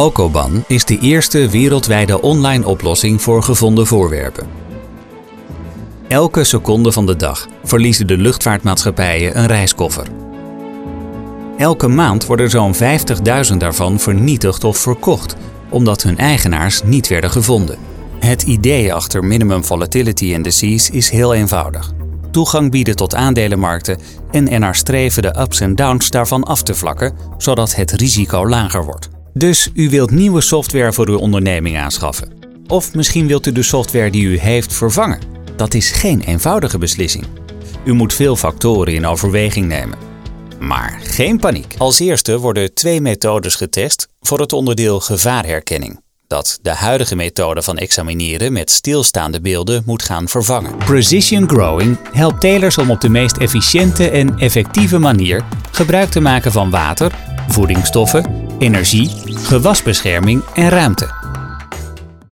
Okoban is de eerste wereldwijde online oplossing voor gevonden voorwerpen. Elke seconde van de dag verliezen de luchtvaartmaatschappijen een reiskoffer. Elke maand worden zo'n 50.000 daarvan vernietigd of verkocht, omdat hun eigenaars niet werden gevonden. Het idee achter minimum volatility indices is heel eenvoudig. Toegang bieden tot aandelenmarkten en ernaar streven de ups en downs daarvan af te vlakken, zodat het risico lager wordt. Dus u wilt nieuwe software voor uw onderneming aanschaffen. Of misschien wilt u de software die u heeft vervangen. Dat is geen eenvoudige beslissing. U moet veel factoren in overweging nemen. Maar geen paniek. Als eerste worden twee methodes getest voor het onderdeel gevaarherkenning. Dat de huidige methode van examineren met stilstaande beelden moet gaan vervangen. Precision Growing helpt telers om op de meest efficiënte en effectieve manier gebruik te maken van water, voedingsstoffen, energie, gewasbescherming en ruimte.